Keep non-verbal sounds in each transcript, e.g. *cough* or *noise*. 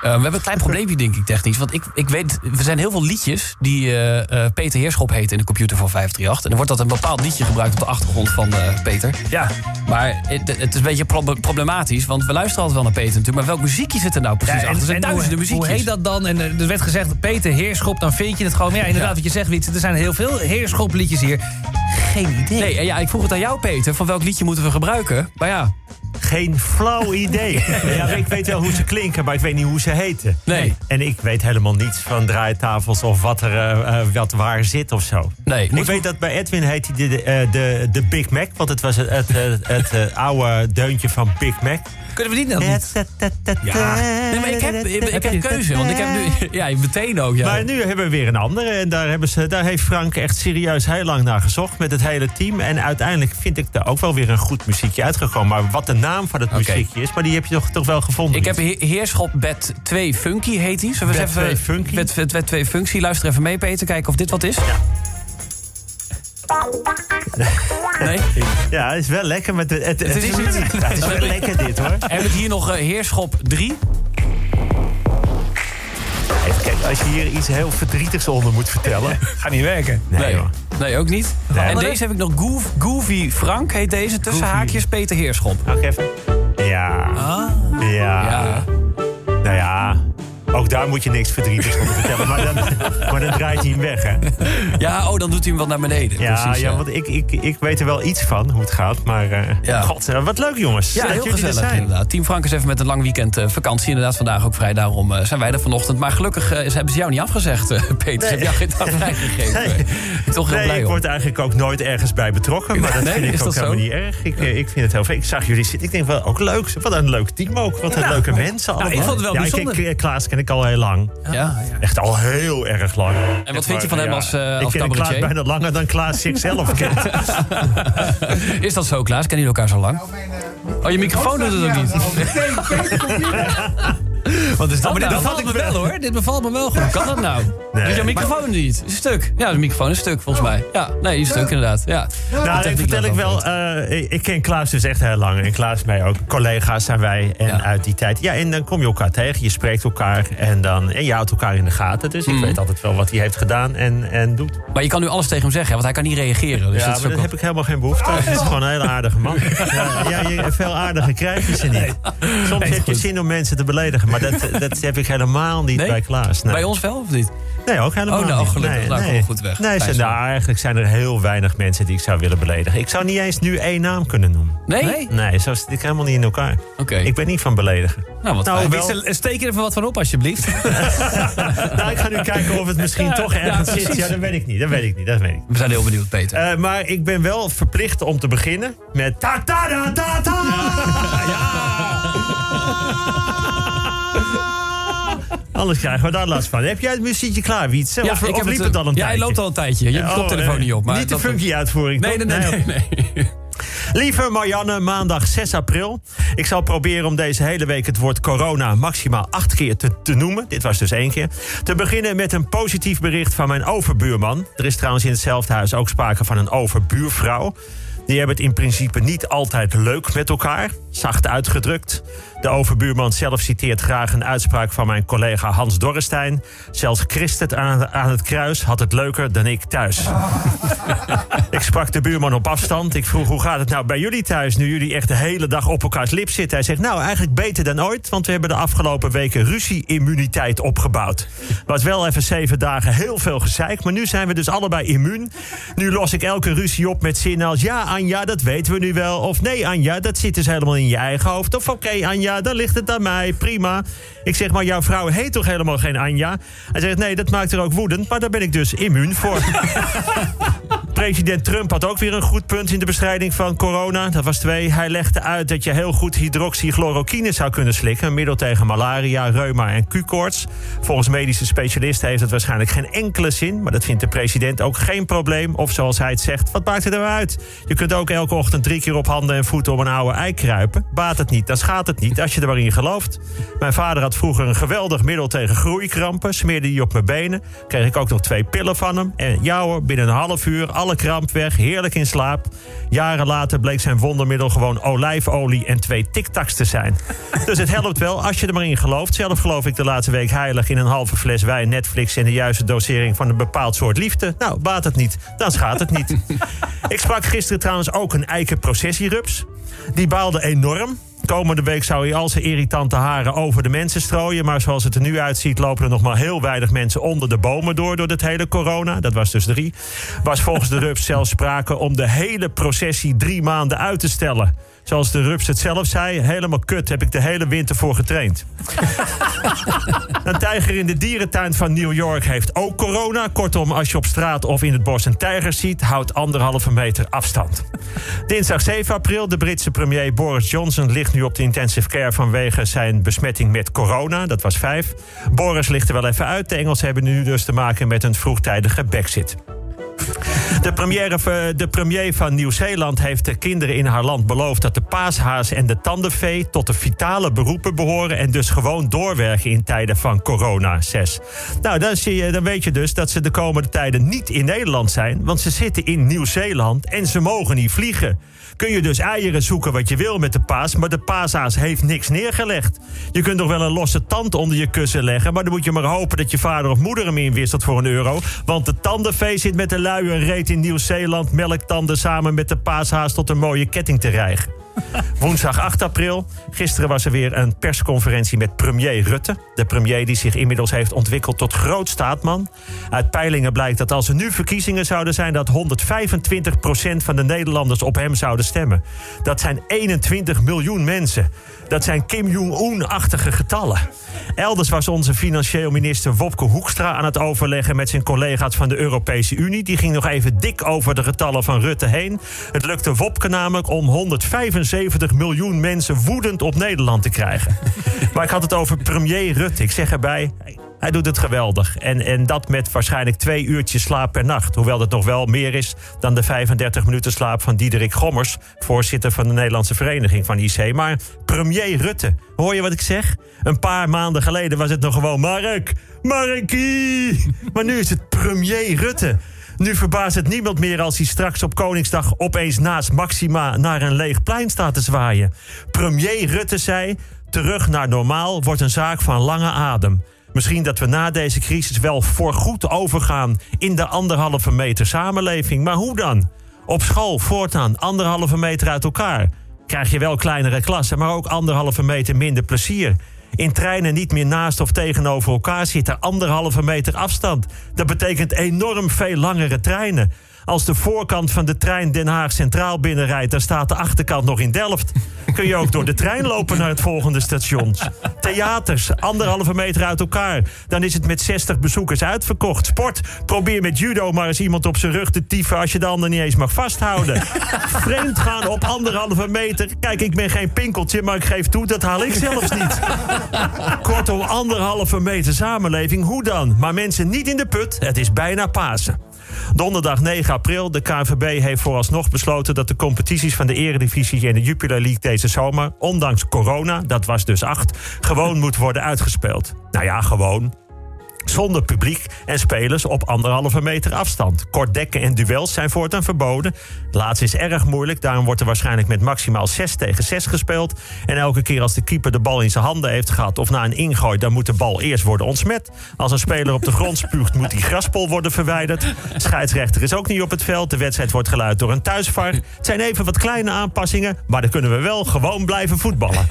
we hebben een klein probleempje, denk ik, technisch. Want ik, ik weet, er zijn heel veel liedjes die eh, eh, Peter Heerschop heet in de computer van 538. En dan wordt dat een bepaald liedje gebruikt op de achtergrond van eh, Peter. Ja. Maar het, het is een beetje proble- problematisch, want we luisteren altijd wel naar Peter natuurlijk. Maar welk muziekje zit er nou precies achter? Er zijn duizenden hoe, hoe muziekjes. heet dat dan? En eh, er werd gezegd, Peter Heerschop, dan vind je het gewoon. Maar ja, inderdaad, wat je zegt, Wietse, er zijn heel veel Heerschopliedjes hier. Geen idee. Nee, en ja, ik vroeg het aan jou, Peter. Van welk liedje moeten we gebruiken? Maar ja, Geen flauw idee. *laughs* ja, ik weet wel hoe ze klinken, maar ik weet niet hoe ze heten. Nee. En ik weet helemaal niets van draaitafels of wat er eh, eh, wat waar zit of zo. nee. Ik weet dat bij Edwin heet hij de, de, eh, de, de Big Mac, want het was het, het, het, het, oude deuntje van Big Mac. Kunnen we die dan niet? Ja. Nee, maar ik heb, ik, ik heb keuze, want ik heb nu... *laughs* Ja, meteen ook, ja. Maar nu hebben we weer een andere. En daar, hebben ze, daar heeft Frank echt serieus heel lang naar gezocht met het hele team. En uiteindelijk vind ik er ook wel weer een goed muziekje uitgekomen. Maar wat de naam van het Oké. muziekje is, maar die heb je toch, toch wel gevonden. Ik heb He- Heerschop Bed 2 Funky, heet die. Zullen we Bed even... 2 Funky? Bed, Bed, Bed 2 Funky. Luister even mee, Peter. Kijken of dit wat is. *laughs* Nee? Ja, het is wel lekker. Met het, het, het, is is, een- ja, het is wel *laughs* lekker dit hoor. Hebben we hier nog eh, Heerschop 3? Als je hier iets heel verdrietigs onder moet vertellen. Gaat niet werken. Nee, hoor. Nee, ook niet. Nee. en deze heb ik nog Goof, Goofy Frank, heet deze. Tussen Goofy. haakjes Peter Heerschop. Ook even. Ja. Ja. Ja. Nou ja. Ook daar moet je niks verdrietigs onder vertellen. Maar dan, *laughs* maar dan draait hij hem weg, hè? Ja, oh, dan doet hij hem wat naar beneden. Ja, Precies, ja want ik, ik, ik weet er wel iets van hoe het gaat. Maar eh, Ja. god, eh, wat leuk jongens. Ja, dat heel er gezellig zijn. inderdaad. Team Frank is even met een lang weekend eh, vakantie. Inderdaad, vandaag ook vrij. Daarom zijn wij er vanochtend. Maar gelukkig hebben ze jou niet afgezegd, Peter. Ze hebben jou geen dag *laughs* vrijgegeven. Nee. Toch heel Nee, blij ik om. word eigenlijk ook nooit ergens bij betrokken. Maar dat Nee, vind ik ook dat helemaal zo? niet erg. Ik, ik vind het heel fijn. Ik zag jullie zitten. Ik denk wel, ook leuk. Wat een leuk team ook. Wat een leuke mensen allemaal. ik vond het wel ja, bijzonder. Ik, Klaas ken ik al heel lang. Ja, ja. Echt al heel erg lang. En wat vind je van hem als, eh, Ik als ken Klaas bijna langer dan Klaas zichzelf kent. *laughs* Is dat zo, Klaas? Kennen jullie elkaar zo lang? Oh, je microfoon doet het ook niet. *laughs* Wat is dat Maar dit nou? bevalt me wel hoor. Dit bevalt me wel goed. Hoe kan dat nou? Nee. Doet jouw microfoon niet? Is stuk. Ja, de microfoon is stuk volgens mij. Ja, nee, is stuk inderdaad. Ja. Nou, Dat ik vertel ik wel. eh, ik, ken Klaas dus echt heel lang. En Klaas mij ook. Collega's zijn wij. En Ja. uit die tijd. Ja, en dan kom je elkaar tegen. Je spreekt elkaar. En, dan, en je houdt elkaar in de gaten. Dus ik Mhm. weet altijd wel wat hij heeft gedaan en, en doet. Maar je kan nu alles tegen hem zeggen, want hij kan niet reageren. Dus ja, dat maar daar heb ik helemaal geen behoefte aan. *laughs* Het is gewoon een hele aardige man. Ja, ja, je, veel aardiger krijg je ze niet. Soms heb je zin om mensen te beledigen. Maar dat, *laughs* dat heb ik helemaal niet Nee? bij Klaas. Nee. Bij ons wel of niet? Nee, ook helemaal Oh, nou, niet. gelukkig. Nee, Nou, nee. goed weg. Nee, ze- zo. nou, eigenlijk zijn er heel weinig mensen die ik zou willen beledigen. Ik zou niet eens nu één naam kunnen noemen. Nee? Nee? Zo zit ik helemaal niet in elkaar. Oké. Ik ben niet van beledigen. Nou, wat Nou, wel- Steek er even wat van op alsjeblieft. *laughs* nou, ik ga nu kijken of het misschien toch ergens ja, zit. Ja, dat weet ik niet. Dat weet ik niet. Dat weet ik. niet. We zijn heel benieuwd, Peter. Eh, maar ik ben wel verplicht om te beginnen met ta ta ta ta ta. *laughs* Anders krijgen we daar last van. Heb jij het muziekje klaar, Wietse? Ja, of ik of heb liep het, het al een Ja, hij tijdje? loopt al een tijdje. Je hebt Oh, koptelefoon eh, niet op. Maar niet de funky uitvoering, Nee, toch? nee, nee, nee. nee. Lieve Marianne, maandag 6 april. Ik zal proberen om deze hele week het woord corona maximaal acht keer te, te noemen. Dit was dus één keer. Te beginnen met een positief bericht van mijn overbuurman. Er is trouwens in hetzelfde huis ook sprake van een overbuurvrouw. Die hebben het in principe niet altijd leuk met elkaar. Zacht uitgedrukt. De overbuurman zelf citeert graag een uitspraak van mijn collega Hans Dorrestein. Zelfs Christet aan, het kruis had het leuker dan ik thuis. *laughs* Ik sprak de buurman op afstand. Ik vroeg hoe gaat het nou bij jullie thuis nu jullie echt de hele dag op elkaars lip zitten. Hij zegt nou eigenlijk beter dan ooit, want we hebben de afgelopen weken ruzie-immuniteit opgebouwd. Was wel even zeven dagen heel veel gezeik, maar nu zijn we dus allebei immuun. Nu los ik elke ruzie op met zinnen als ja Anja, dat weten we nu wel. Of nee Anja, dat zit dus helemaal in je eigen hoofd. Of oké Anja, dan ligt het aan mij, prima. Ik zeg maar jouw vrouw heet toch helemaal geen Anja? Hij zegt nee, dat maakt er ook woedend, maar daar ben ik dus immuun voor. *laughs* President Trump had ook weer een goed punt in de bestrijding van corona. Dat was twee. Hij legde uit dat je heel goed hydroxychloroquine zou kunnen slikken. Een middel tegen malaria, reuma en Q-koorts. Volgens medische specialisten heeft het waarschijnlijk geen enkele zin. Maar dat vindt de president ook geen probleem. Of zoals hij het zegt, wat maakt het nou uit? Je kunt ook elke ochtend drie keer op handen en voeten op een oude ei kruipen. Baat het niet, dan schaadt het niet als je er maar in gelooft. Mijn vader had vroeger een geweldig middel tegen groeikrampen. Smeerde die op mijn benen. Kreeg ik ook nog twee pillen van hem. En hoor, binnen een half uur, alle kramp weg, heerlijk in slaap. Jaren later bleek zijn wondermiddel gewoon olijfolie en twee tic-tacs te zijn. *laughs* Dus het helpt wel als je er maar in gelooft. Zelf geloof ik de laatste week heilig in een halve fles wijn, Netflix en de juiste dosering van een bepaald soort liefde. Nou, baat het niet, dan schaadt het niet. *laughs* ik sprak gisteren trouwens ook een eikenprocessierups. Die baalde enorm. Komende week zou hij al zijn irritante haren over de mensen strooien. Maar zoals het er nu uitziet, lopen er nog maar heel weinig mensen onder de bomen door. door dit hele corona. Dat was dus drie. Was volgens de Rups zelfs sprake om de hele processie drie maanden uit te stellen. Zoals de Rups het zelf zei, helemaal kut, heb ik de hele winter voor getraind. *laughs* een tijger in de dierentuin van New York heeft ook corona. Kortom, als je op straat of in het bos een tijger ziet, houd anderhalve meter afstand. Dinsdag 7 april, de Britse premier Boris Johnson ligt nu op de intensive care vanwege zijn besmetting met corona. Dat was vijf. Boris ligt er wel even uit. De Engelsen hebben nu dus te maken met een vroegtijdige brexit. De premier, de premier van Nieuw-Zeeland heeft de kinderen in haar land beloofd dat de paashaas en de tandenvee tot de vitale beroepen behoren en dus gewoon doorwerken in tijden van corona 6. Nou, dan, zie je, dan weet je dus dat ze de komende tijden niet in Nederland zijn, want ze zitten in Nieuw-Zeeland en ze mogen niet vliegen kun je dus eieren zoeken wat je wil met de paas. Maar de paashaas heeft niks neergelegd. Je kunt nog wel een losse tand onder je kussen leggen. Maar dan moet je maar hopen dat je vader of moeder hem inwisselt voor een euro. Want de tandenvee zit met de luie in Nieuw-Zeeland melktanden samen met de paashaas tot een mooie ketting te rijgen. *laughs* Woensdag 8 april. Gisteren was er weer een persconferentie met premier Rutte. De premier die zich inmiddels heeft ontwikkeld tot groot staatman. Uit peilingen blijkt dat als er nu verkiezingen zouden zijn... dat 125% van de Nederlanders op hem zouden stemmen. Dat zijn 21 miljoen mensen. Dat zijn Kim Jong-un-achtige getallen. Elders was onze financieel minister Wopke Hoekstra aan het overleggen met zijn collega's van de Europese Unie. Die ging nog even dik over de getallen van Rutte heen. Het lukte Wopke namelijk om 175 miljoen mensen woedend op Nederland te krijgen. *laughs* Maar ik had het over premier Rutte. Ik zeg erbij, hij doet het geweldig. En, en dat met waarschijnlijk twee uurtjes slaap per nacht. Hoewel dat nog wel meer is dan de 35 minuten slaap van Diederik Gommers, voorzitter van de Nederlandse Vereniging van IC. Maar premier Rutte, hoor je wat ik zeg? Een paar maanden geleden was het nog gewoon Mark, Markie. Maar nu is het premier Rutte. Nu verbaast het niemand meer als hij straks op Koningsdag opeens naast Maxima naar een leeg plein staat te zwaaien. Premier Rutte zei: terug naar normaal wordt een zaak van lange adem. Misschien dat we na deze crisis wel voorgoed overgaan in de anderhalve meter samenleving. Maar hoe dan? Op school voortaan anderhalve meter uit elkaar. Krijg je wel kleinere klassen, maar ook anderhalve meter minder plezier. In treinen niet meer naast of tegenover elkaar zitten, anderhalve meter afstand. Dat betekent enorm veel langere treinen. Als de voorkant van de trein Den Haag Centraal binnenrijdt, dan staat de achterkant nog in Delft. Kun je ook door de trein lopen naar het volgende station. Theaters, anderhalve meter uit elkaar. Dan is het met 60 bezoekers uitverkocht. Sport, probeer met judo maar eens iemand op zijn rug te tieven als je de ander niet eens mag vasthouden. Vreemd gaan op anderhalve meter. Kijk, ik ben geen pinkeltje, maar ik geef toe, dat haal ik zelfs niet. Kortom, anderhalve meter samenleving, hoe dan? Maar mensen niet in de put, het is bijna Pasen. Donderdag 9 april. De KNVB heeft vooralsnog besloten dat de competities van de Eredivisie en de Jupiler League deze zomer, ondanks corona, dat was dus acht, gewoon moet worden uitgespeeld. Nou ja, gewoon zonder publiek en spelers op anderhalve meter afstand. Kortdekken en duels zijn voortaan verboden. Het laatste is erg moeilijk, daarom wordt er waarschijnlijk met maximaal 6 tegen 6 gespeeld. En elke keer als de keeper de bal in zijn handen heeft gehad of na een ingooi, dan moet de bal eerst worden ontsmet. Als een speler op de grond spuugt, moet die graspol worden verwijderd. Scheidsrechter is ook niet op het veld. De wedstrijd wordt geluid door een thuisvar. Het zijn even wat kleine aanpassingen, maar dan kunnen we wel gewoon blijven voetballen.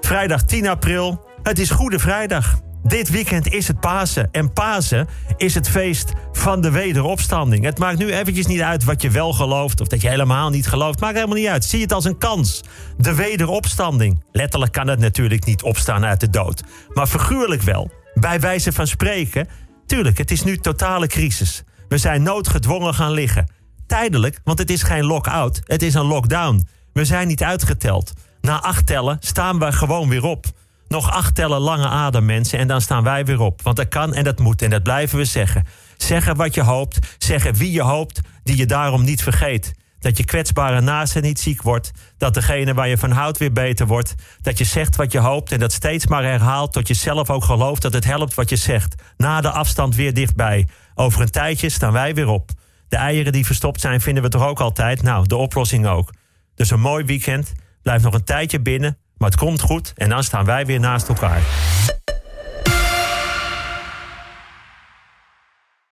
Vrijdag 10 april. Het is Goede Vrijdag. Dit weekend is het Pasen. En Pasen is het feest van de wederopstanding. Het maakt nu eventjes niet uit wat je wel gelooft... of dat je helemaal niet gelooft. Maakt helemaal niet uit. Zie het als een kans. De wederopstanding. Letterlijk kan het natuurlijk niet opstaan uit de dood. Maar figuurlijk wel. Bij wijze van spreken. Tuurlijk, het is nu totale crisis. We zijn noodgedwongen gaan liggen. Tijdelijk, want het is geen lock-out. Het is een lockdown. We zijn niet uitgeteld. Na acht tellen staan we gewoon weer op. Nog acht tellen lange adem, mensen, en dan staan wij weer op. Want dat kan en dat moet en dat blijven we zeggen. Zeggen wat je hoopt, zeggen wie je hoopt, die je daarom niet vergeet. Dat je kwetsbare naasten niet ziek wordt. Dat degene waar je van houdt weer beter wordt. Dat je zegt wat je hoopt en dat steeds maar herhaalt tot je zelf ook gelooft dat het helpt wat je zegt. Na de afstand weer dichtbij. Over een tijdje staan wij weer op. De eieren die verstopt zijn vinden we toch ook altijd? Nou, de oplossing ook. Dus een mooi weekend. Blijf nog een tijdje binnen. Maar het komt goed en dan staan wij weer naast elkaar.